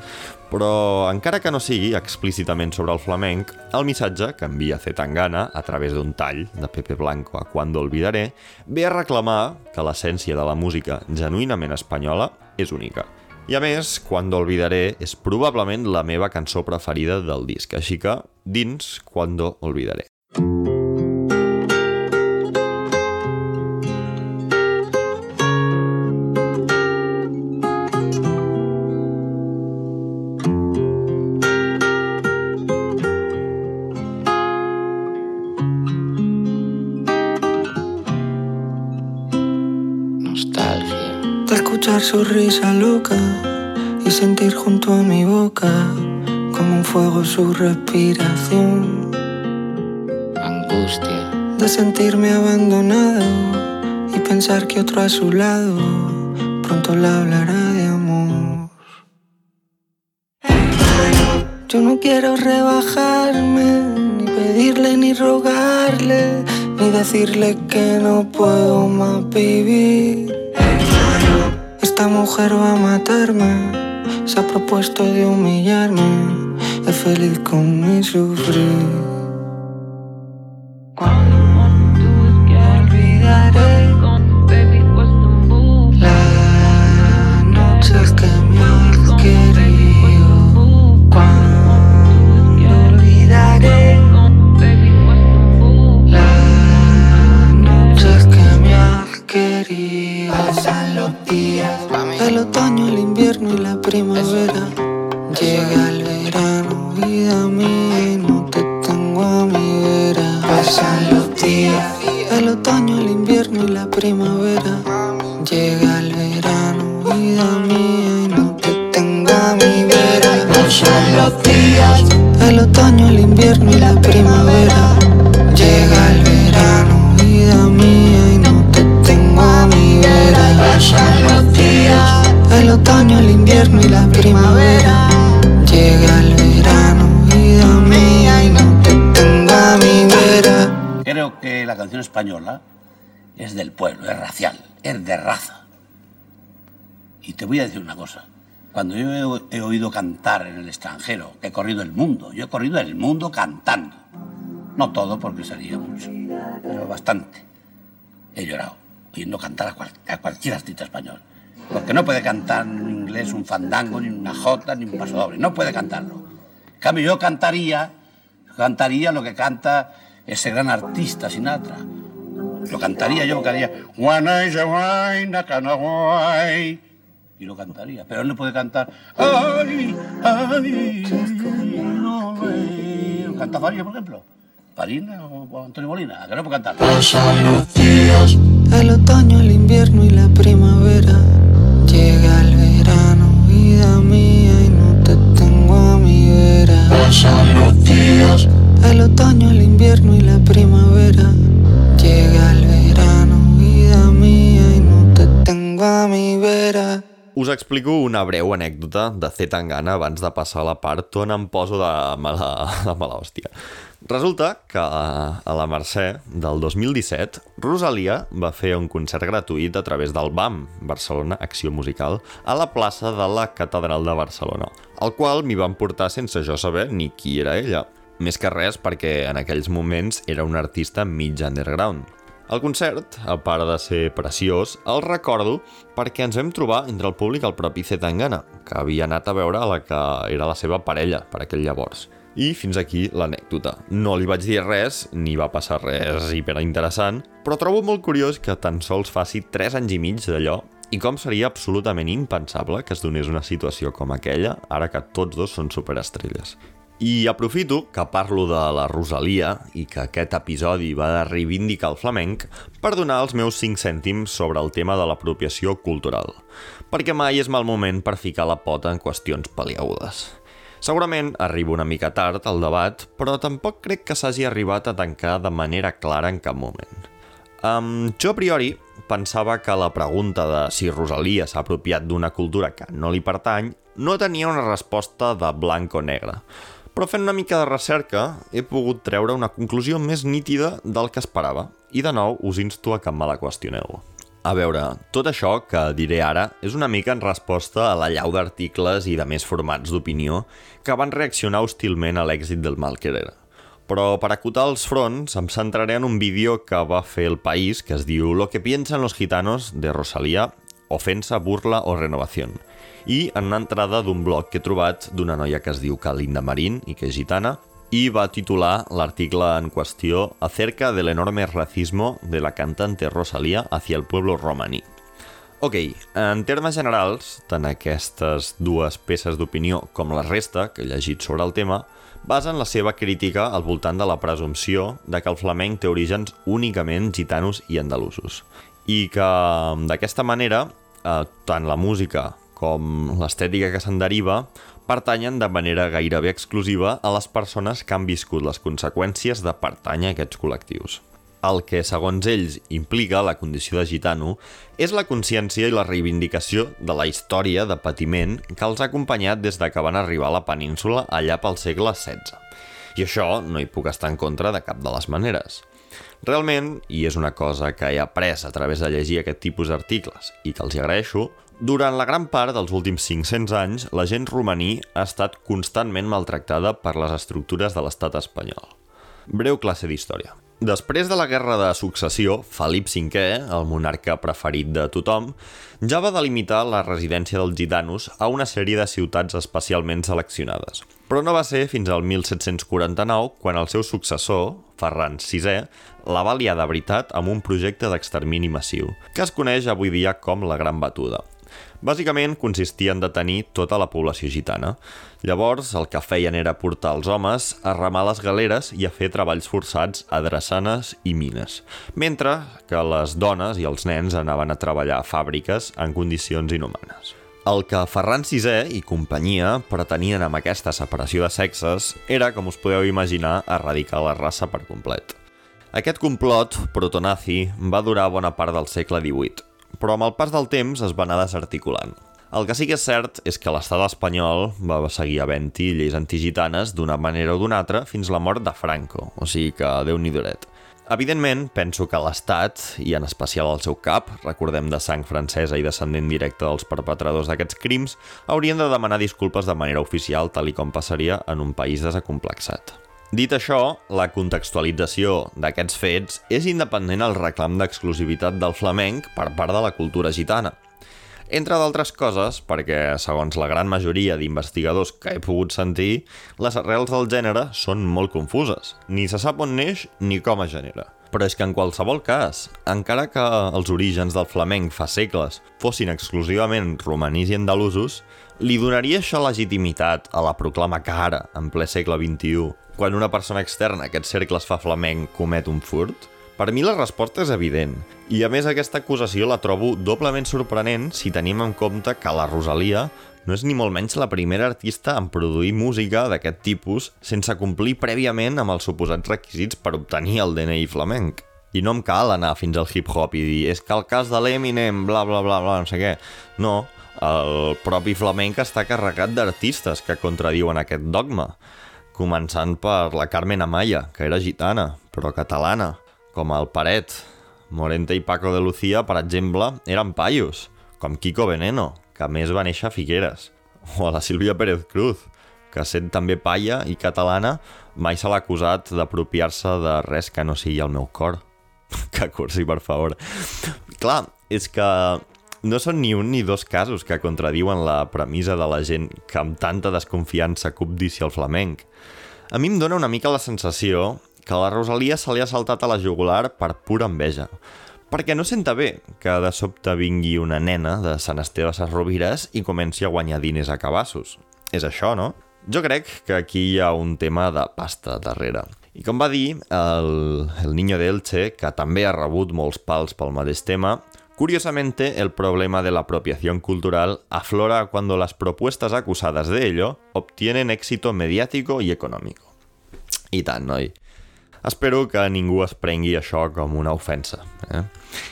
Però, encara que no sigui explícitament sobre el flamenc, el missatge que envia Zetangana a través d'un tall de Pepe Blanco a Cuando Olvidaré ve a reclamar que l'essència de la música genuïnament espanyola és única. I a més, Cuando Olvidaré és probablement la meva cançó preferida del disc, així que dins Cuando Olvidaré. Escuchar su risa loca y sentir junto a mi boca como un fuego su respiración. Angustia. De sentirme abandonado y pensar que otro a su lado pronto le hablará de amor. Yo no quiero rebajarme, ni pedirle ni rogarle, ni decirle que no puedo más vivir. Esta mujer va a matarme, se ha propuesto de humillarme, es feliz con mi sufrir. De raza. Y te voy a decir una cosa. Cuando yo he, oído cantar en el extranjero, he corrido el mundo, yo he corrido el mundo cantando. No todo, porque sería mucho, pero bastante. He llorado, oyendo cantar a, cual- a cualquier artista español. Porque no puede cantar en inglés un fandango, ni una jota, ni un paso doble. No puede cantarlo. En cambio, yo cantaría, cantaría lo que canta ese gran artista Sinatra. Lo cantaría yo, cantaría. Y lo cantaría, pero él no puede cantar. Ay, ay, no. ¿Canta Farina, por ejemplo? Farina o Antonio Molina, que no puede cantar. El otoño, el invierno y la primavera. Explico una breu anècdota de C. Tangana abans de passar a la part on em poso de mala, de mala hòstia. Resulta que a la Mercè del 2017, Rosalia va fer un concert gratuït a través del BAM, Barcelona Acció Musical, a la plaça de la Catedral de Barcelona, al qual m'hi van portar sense jo saber ni qui era ella. Més que res perquè en aquells moments era un artista mig underground. El concert, a part de ser preciós, el recordo perquè ens vam trobar entre el públic el propi C. Tangana, que havia anat a veure la que era la seva parella per aquell llavors. I fins aquí l'anècdota. No li vaig dir res, ni va passar res hiperinteressant, però trobo molt curiós que tan sols faci 3 anys i mig d'allò i com seria absolutament impensable que es donés una situació com aquella ara que tots dos són superestrelles. I aprofito que parlo de la Rosalia i que aquest episodi va reivindicar el flamenc per donar els meus 5 cèntims sobre el tema de l'apropiació cultural, perquè mai és mal moment per ficar la pota en qüestions paliagudes. Segurament arriba una mica tard al debat, però tampoc crec que s'hagi arribat a tancar de manera clara en cap moment. Um, jo a priori pensava que la pregunta de si Rosalia s'ha apropiat d'una cultura que no li pertany no tenia una resposta de blanc o negre. Però fent una mica de recerca he pogut treure una conclusió més nítida del que esperava. I de nou us insto a que me la qüestioneu. A veure, tot això que diré ara és una mica en resposta a la llau d'articles i de més formats d'opinió que van reaccionar hostilment a l'èxit del Malquerera. Però per acotar els fronts em centraré en un vídeo que va fer el País que es diu Lo que piensan los gitanos de Rosalía, ofensa, burla o renovación i en una entrada d'un blog que he trobat d'una noia que es diu Calinda Marín i que és gitana i va titular l'article en qüestió acerca del enorme racismo de la cantante Rosalía hacia el pueblo romaní. Ok, en termes generals, tant aquestes dues peces d'opinió com la resta que he llegit sobre el tema basen la seva crítica al voltant de la presumpció de que el flamenc té orígens únicament gitanos i andalusos i que d'aquesta manera eh, tant la música com l'estètica que se'n deriva pertanyen de manera gairebé exclusiva a les persones que han viscut les conseqüències de pertànyer a aquests col·lectius. El que, segons ells, implica la condició de gitano és la consciència i la reivindicació de la història de patiment que els ha acompanyat des de que van arribar a la península allà pel segle XVI. I això no hi puc estar en contra de cap de les maneres. Realment, i és una cosa que he après a través de llegir aquest tipus d'articles i que els hi agraeixo, durant la gran part dels últims 500 anys, la gent romaní ha estat constantment maltractada per les estructures de l'estat espanyol. Breu classe d'història. Després de la Guerra de Successió, Felip V, el monarca preferit de tothom, ja va delimitar la residència dels gitanos a una sèrie de ciutats especialment seleccionades. Però no va ser fins al 1749 quan el seu successor, Ferran VI, la va liar de veritat amb un projecte d'extermini massiu, que es coneix avui dia com la Gran Batuda. Bàsicament consistia en detenir tota la població gitana. Llavors, el que feien era portar els homes a remar les galeres i a fer treballs forçats a drassanes i mines, mentre que les dones i els nens anaven a treballar a fàbriques en condicions inhumanes. El que Ferran VI i companyia pretenien amb aquesta separació de sexes era, com us podeu imaginar, erradicar la raça per complet. Aquest complot protonazi va durar bona part del segle XVIII, però amb el pas del temps es va anar desarticulant. El que sí que és cert és que l'estat espanyol va seguir havent-hi lleis antigitanes d'una manera o d'una altra fins la mort de Franco, o sigui que déu nhi duret. Evidentment, penso que l'Estat, i en especial el seu cap, recordem de sang francesa i descendent directe dels perpetradors d'aquests crims, haurien de demanar disculpes de manera oficial, tal i com passaria en un país desacomplexat. Dit això, la contextualització d'aquests fets és independent al reclam d'exclusivitat del flamenc per part de la cultura gitana. Entre d'altres coses, perquè, segons la gran majoria d'investigadors que he pogut sentir, les arrels del gènere són molt confuses. Ni se sap on neix ni com es genera. Però és que en qualsevol cas, encara que els orígens del flamenc fa segles fossin exclusivament romanís i andalusos, li donaria això legitimitat a la proclama que ara, en ple segle XXI, quan una persona externa a aquests cercles fa flamenc comet un furt? Per mi la resposta és evident. I a més aquesta acusació la trobo doblement sorprenent si tenim en compte que la Rosalia no és ni molt menys la primera artista en produir música d'aquest tipus sense complir prèviament amb els suposats requisits per obtenir el DNI flamenc. I no em cal anar fins al hip-hop i dir és que el cas de l'Eminem, bla, bla, bla, bla, no sé què. No, el propi flamenc està carregat d'artistes que contradiuen aquest dogma començant per la Carmen Amaya, que era gitana, però catalana, com el Paret. Morente i Paco de Lucía, per exemple, eren paios, com Kiko Veneno, que més va néixer a Figueres, o a la Sílvia Pérez Cruz, que sent també paia i catalana, mai se l'ha acusat d'apropiar-se de res que no sigui el meu cor. que cursi, per favor. Clar, és que no són ni un ni dos casos que contradiuen la premissa de la gent que amb tanta desconfiança cobdicia el flamenc. A mi em dóna una mica la sensació que la Rosalia se li ha saltat a la jugular per pura enveja. Perquè no senta bé que de sobte vingui una nena de Sant Esteve Rovires i comenci a guanyar diners a cabassos. És això, no? Jo crec que aquí hi ha un tema de pasta darrere. I com va dir el, el Niño de Elche, que també ha rebut molts pals pel mateix tema, Curiosamente, el problema de la apropiación cultural aflora cuando las propuestas acusadas de ello obtienen éxito mediático i econòmic. I tant, noi. Espero que ningú es prengui això com una ofensa. Eh?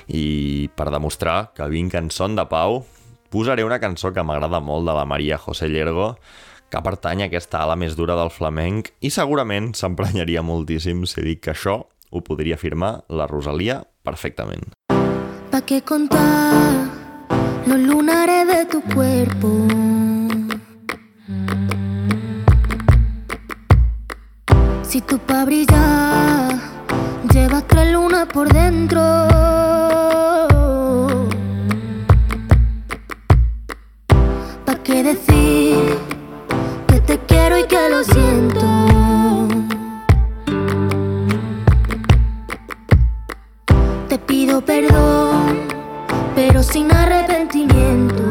I per demostrar que vinc en son de pau, posaré una cançó que m'agrada molt de la Maria José Llergo, que pertany a aquesta ala més dura del flamenc i segurament s'emprenyaria moltíssim si dic que això ho podria afirmar la Rosalia perfectament. ¿Para qué contar los lunares de tu cuerpo? Si tú pa' brillar llevas tres lunas por dentro. ¿Para qué decir que te quiero y que lo siento? Pido perdón, pero sin arrepentimiento.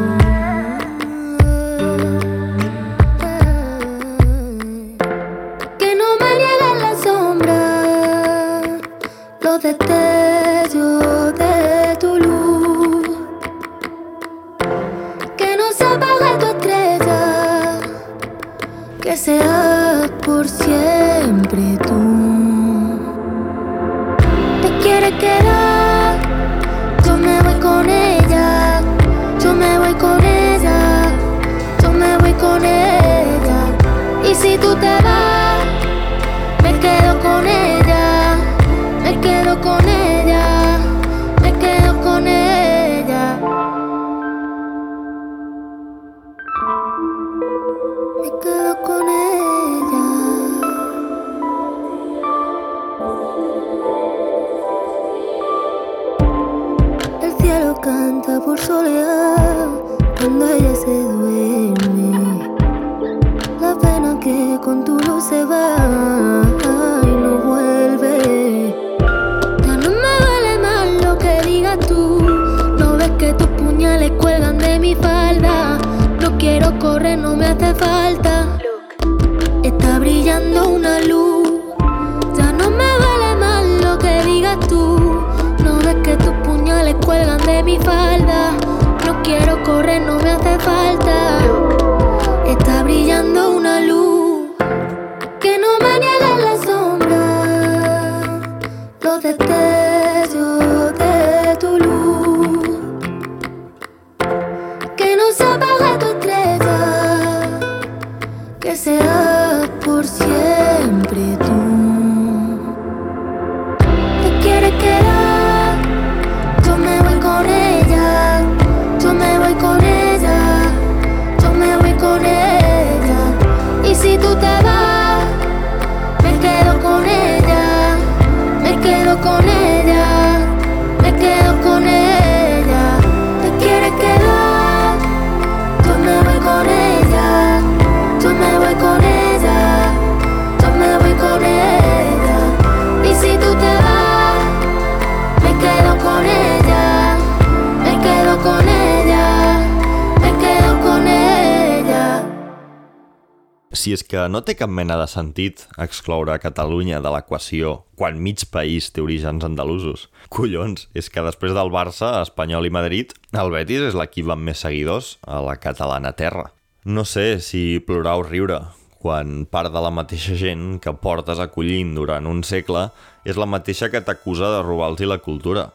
Si és que no té cap mena de sentit excloure Catalunya de l'equació quan mig país té orígens andalusos. Collons, és que després del Barça, Espanyol i Madrid, el Betis és l'equip amb més seguidors a la catalana terra. No sé si plorar o riure, quan part de la mateixa gent que portes acollint durant un segle és la mateixa que t'acusa de robar-los la cultura.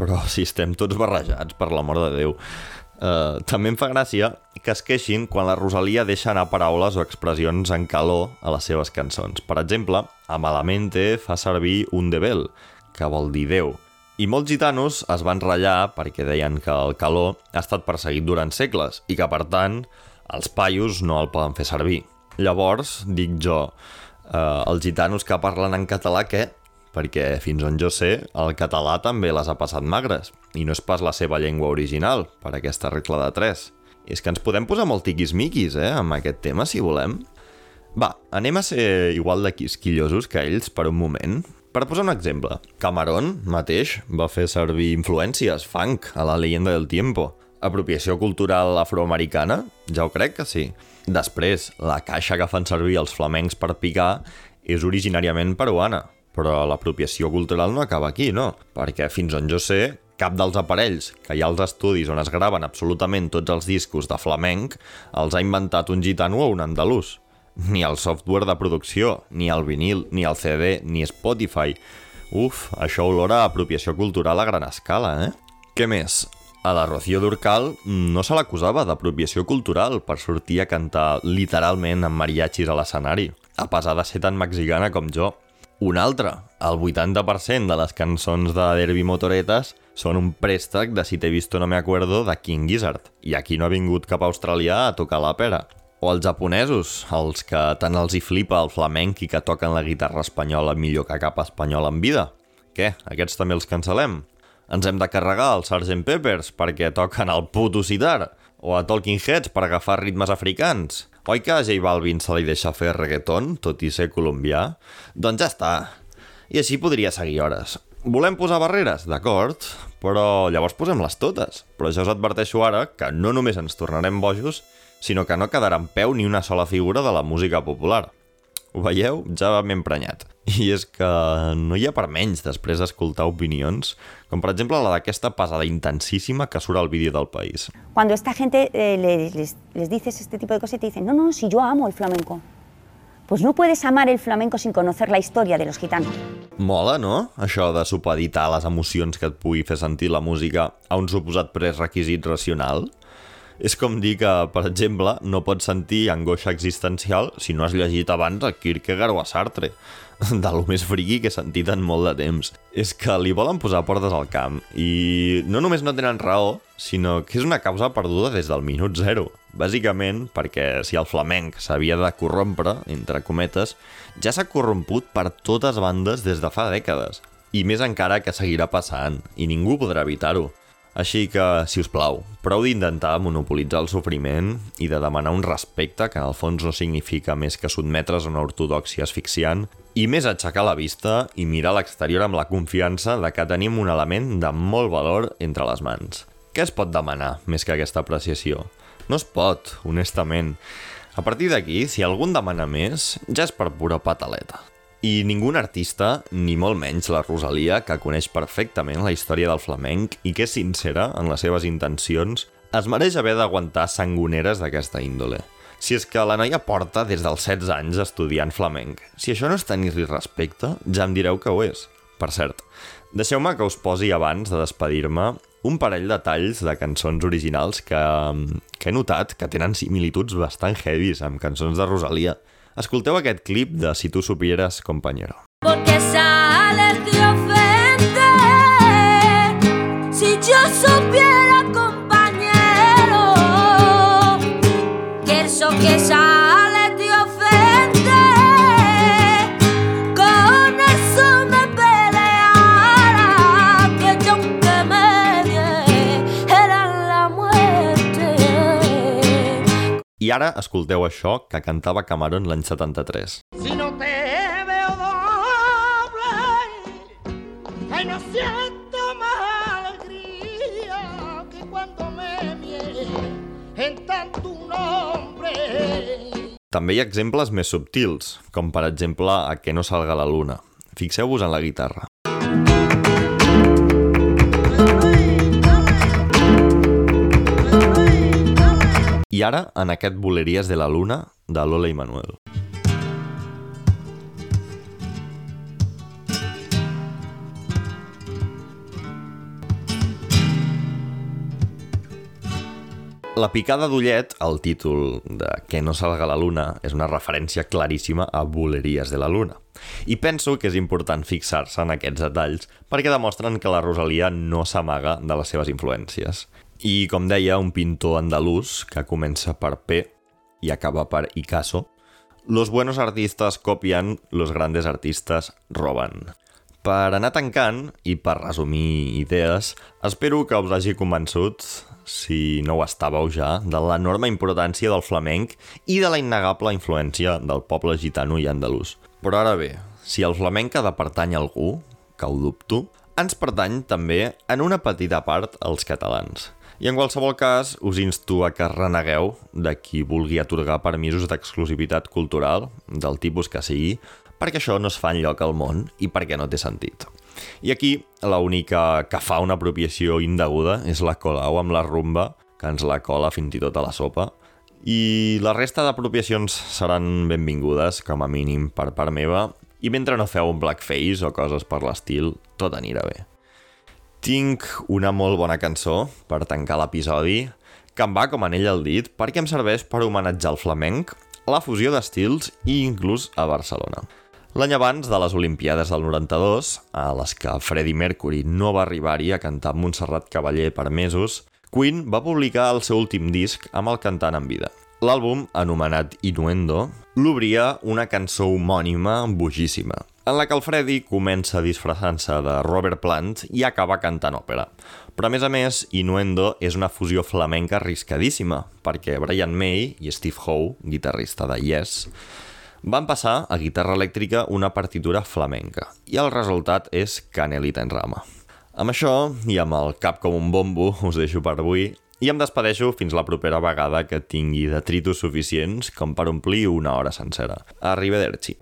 Però si estem tots barrejats, per l'amor de Déu. Uh, també em fa gràcia que es queixin quan la Rosalia deixa anar paraules o expressions en calor a les seves cançons. Per exemple, a Malamente fa servir un debel, que vol dir Déu. I molts gitanos es van ratllar perquè deien que el calor ha estat perseguit durant segles i que, per tant, els paios no el poden fer servir. Llavors, dic jo, eh, els gitanos que parlen en català, què? Perquè, fins on jo sé, el català també les ha passat magres, i no és pas la seva llengua original, per aquesta regla de 3. És que ens podem posar molt tiquismiquis, eh, amb aquest tema, si volem. Va, anem a ser igual de quisquillosos que ells per un moment. Per posar un exemple, Camarón mateix va fer servir influències funk a la leyenda del tiempo. Apropiació cultural afroamericana? Ja ho crec que sí. Després, la caixa que fan servir els flamencs per picar és originàriament peruana, però l'apropiació cultural no acaba aquí, no? Perquè fins on jo sé, cap dels aparells que hi ha als estudis on es graven absolutament tots els discos de flamenc els ha inventat un gitano o un andalús. Ni el software de producció, ni el vinil, ni el CD, ni Spotify. Uf, això olora a apropiació cultural a gran escala, eh? Què més? A la Rocío Durcal no se l'acusava d'apropiació cultural per sortir a cantar literalment amb mariachis a l'escenari, a pesar de ser tan mexicana com jo. Un altre, el 80% de les cançons de Derby Motoretas són un préstec de Si t'he visto no me acuerdo de King Gizzard, i aquí no ha vingut cap australià a tocar la pera. O els japonesos, els que tant els hi flipa el flamenc i que toquen la guitarra espanyola millor que cap espanyol en vida. Què? Aquests també els cancel·lem? Ens hem de carregar el Sgt. Peppers perquè toquen el puto sitar? O a Talking Heads per agafar ritmes africans? Oi que a J Balvin se li deixa fer reggaeton, tot i ser colombià? Doncs ja està. I així podria seguir hores. Volem posar barreres? D'acord, però llavors posem-les totes. Però ja us adverteixo ara que no només ens tornarem bojos, sinó que no quedarà en peu ni una sola figura de la música popular. Ho veieu? Ja m'he emprenyat. I és que no hi ha per menys després d'escoltar opinions, com per exemple la d'aquesta pesada intensíssima que surt al vídeo del país. Cuando esta gente eh, les, les- les dices este tipo de cosas te dicen, no, no, si yo amo el flamenco. Pues no puedes amar el flamenco sin conocer la historia de los gitanos. Mola, no? Això de supeditar les emocions que et pugui fer sentir la música a un suposat prerequisit racional. És com dir que, per exemple, no pots sentir angoixa existencial si no has llegit abans a Kierkegaard o a Sartre. De lo més friqui que he sentit en molt de temps. És que li volen posar portes al camp i no només no tenen raó, sinó que és una causa perduda des del minut zero. Bàsicament perquè si el flamenc s'havia de corrompre, entre cometes, ja s'ha corromput per totes bandes des de fa dècades. I més encara que seguirà passant, i ningú podrà evitar-ho. Així que, si us plau, prou d'intentar monopolitzar el sofriment i de demanar un respecte que en el fons no significa més que sotmetre's a una ortodoxia asfixiant i més aixecar la vista i mirar l'exterior amb la confiança de que tenim un element de molt valor entre les mans. Què es pot demanar més que aquesta apreciació? No es pot, honestament. A partir d'aquí, si algú en demana més, ja és per pura pataleta. I ningú artista, ni molt menys la Rosalia, que coneix perfectament la història del flamenc i que és sincera en les seves intencions, es mereix haver d'aguantar sangoneres d'aquesta índole. Si és que la noia porta des dels 16 anys estudiant flamenc. Si això no és tenir-li respecte, ja em direu que ho és. Per cert, deixeu-me que us posi abans de despedir-me un parell de talls de cançons originals que, que he notat que tenen similituds bastant heavies amb cançons de Rosalia. Escolteu aquest clip de Si tu supieras, compañero. Porque sales de ofender si yo supiera, compañero, que eso que I ara escolteu això que cantava Camarón l'any 73. Si no te veo doble, ay, no siento más alegría que cuando me mienten tanto tu nombre. També hi ha exemples més subtils, com per exemple a Que no salga la luna. Fixeu-vos en la guitarra. I ara, en aquest Boleries de la Luna, de Lola i Manuel. La picada d'ullet, el títol de Que no salga la luna, és una referència claríssima a Boleries de la Luna. I penso que és important fixar-se en aquests detalls perquè demostren que la Rosalia no s'amaga de les seves influències. I, com deia, un pintor andalús que comença per P i acaba per Icaso, los buenos artistas copian, los grandes artistas roban. Per anar tancant i per resumir idees, espero que us hagi convençut, si no ho estàveu ja, de l'enorme importància del flamenc i de la innegable influència del poble gitano i andalús. Però ara bé, si el flamenc ha de pertany a algú, que ho dubto, ens pertany també en una petita part als catalans. I en qualsevol cas, us insto a que renegueu de qui vulgui atorgar permisos d'exclusivitat cultural, del tipus que sigui, perquè això no es fa enlloc al món i perquè no té sentit. I aquí, l'única que fa una apropiació indeguda és la Colau amb la rumba, que ens la cola fins i tot a la sopa, i la resta d'apropiacions seran benvingudes, com a mínim, per part meva, i mentre no feu un blackface o coses per l'estil, tot anirà bé. Tinc una molt bona cançó per tancar l'episodi, que em va com anell al dit perquè em serveix per homenatjar el flamenc, la fusió d'estils i inclús a Barcelona. L'any abans de les Olimpiades del 92, a les que Freddie Mercury no va arribar-hi a cantar Montserrat Cavaller per mesos, Queen va publicar el seu últim disc amb el cantant en vida. L'àlbum, anomenat Innuendo, l'obria una cançó homònima bojíssima, en la que el Freddy comença disfressant-se de Robert Plant i acaba cantant òpera. Però a més a més, Innuendo és una fusió flamenca arriscadíssima, perquè Brian May i Steve Howe, guitarrista de Yes, van passar a guitarra elèctrica una partitura flamenca, i el resultat és Canelita en rama. Amb això, i amb el cap com un bombo, us deixo per avui, i em despedeixo fins la propera vegada que tingui detritus suficients com per omplir una hora sencera. Arrivederci.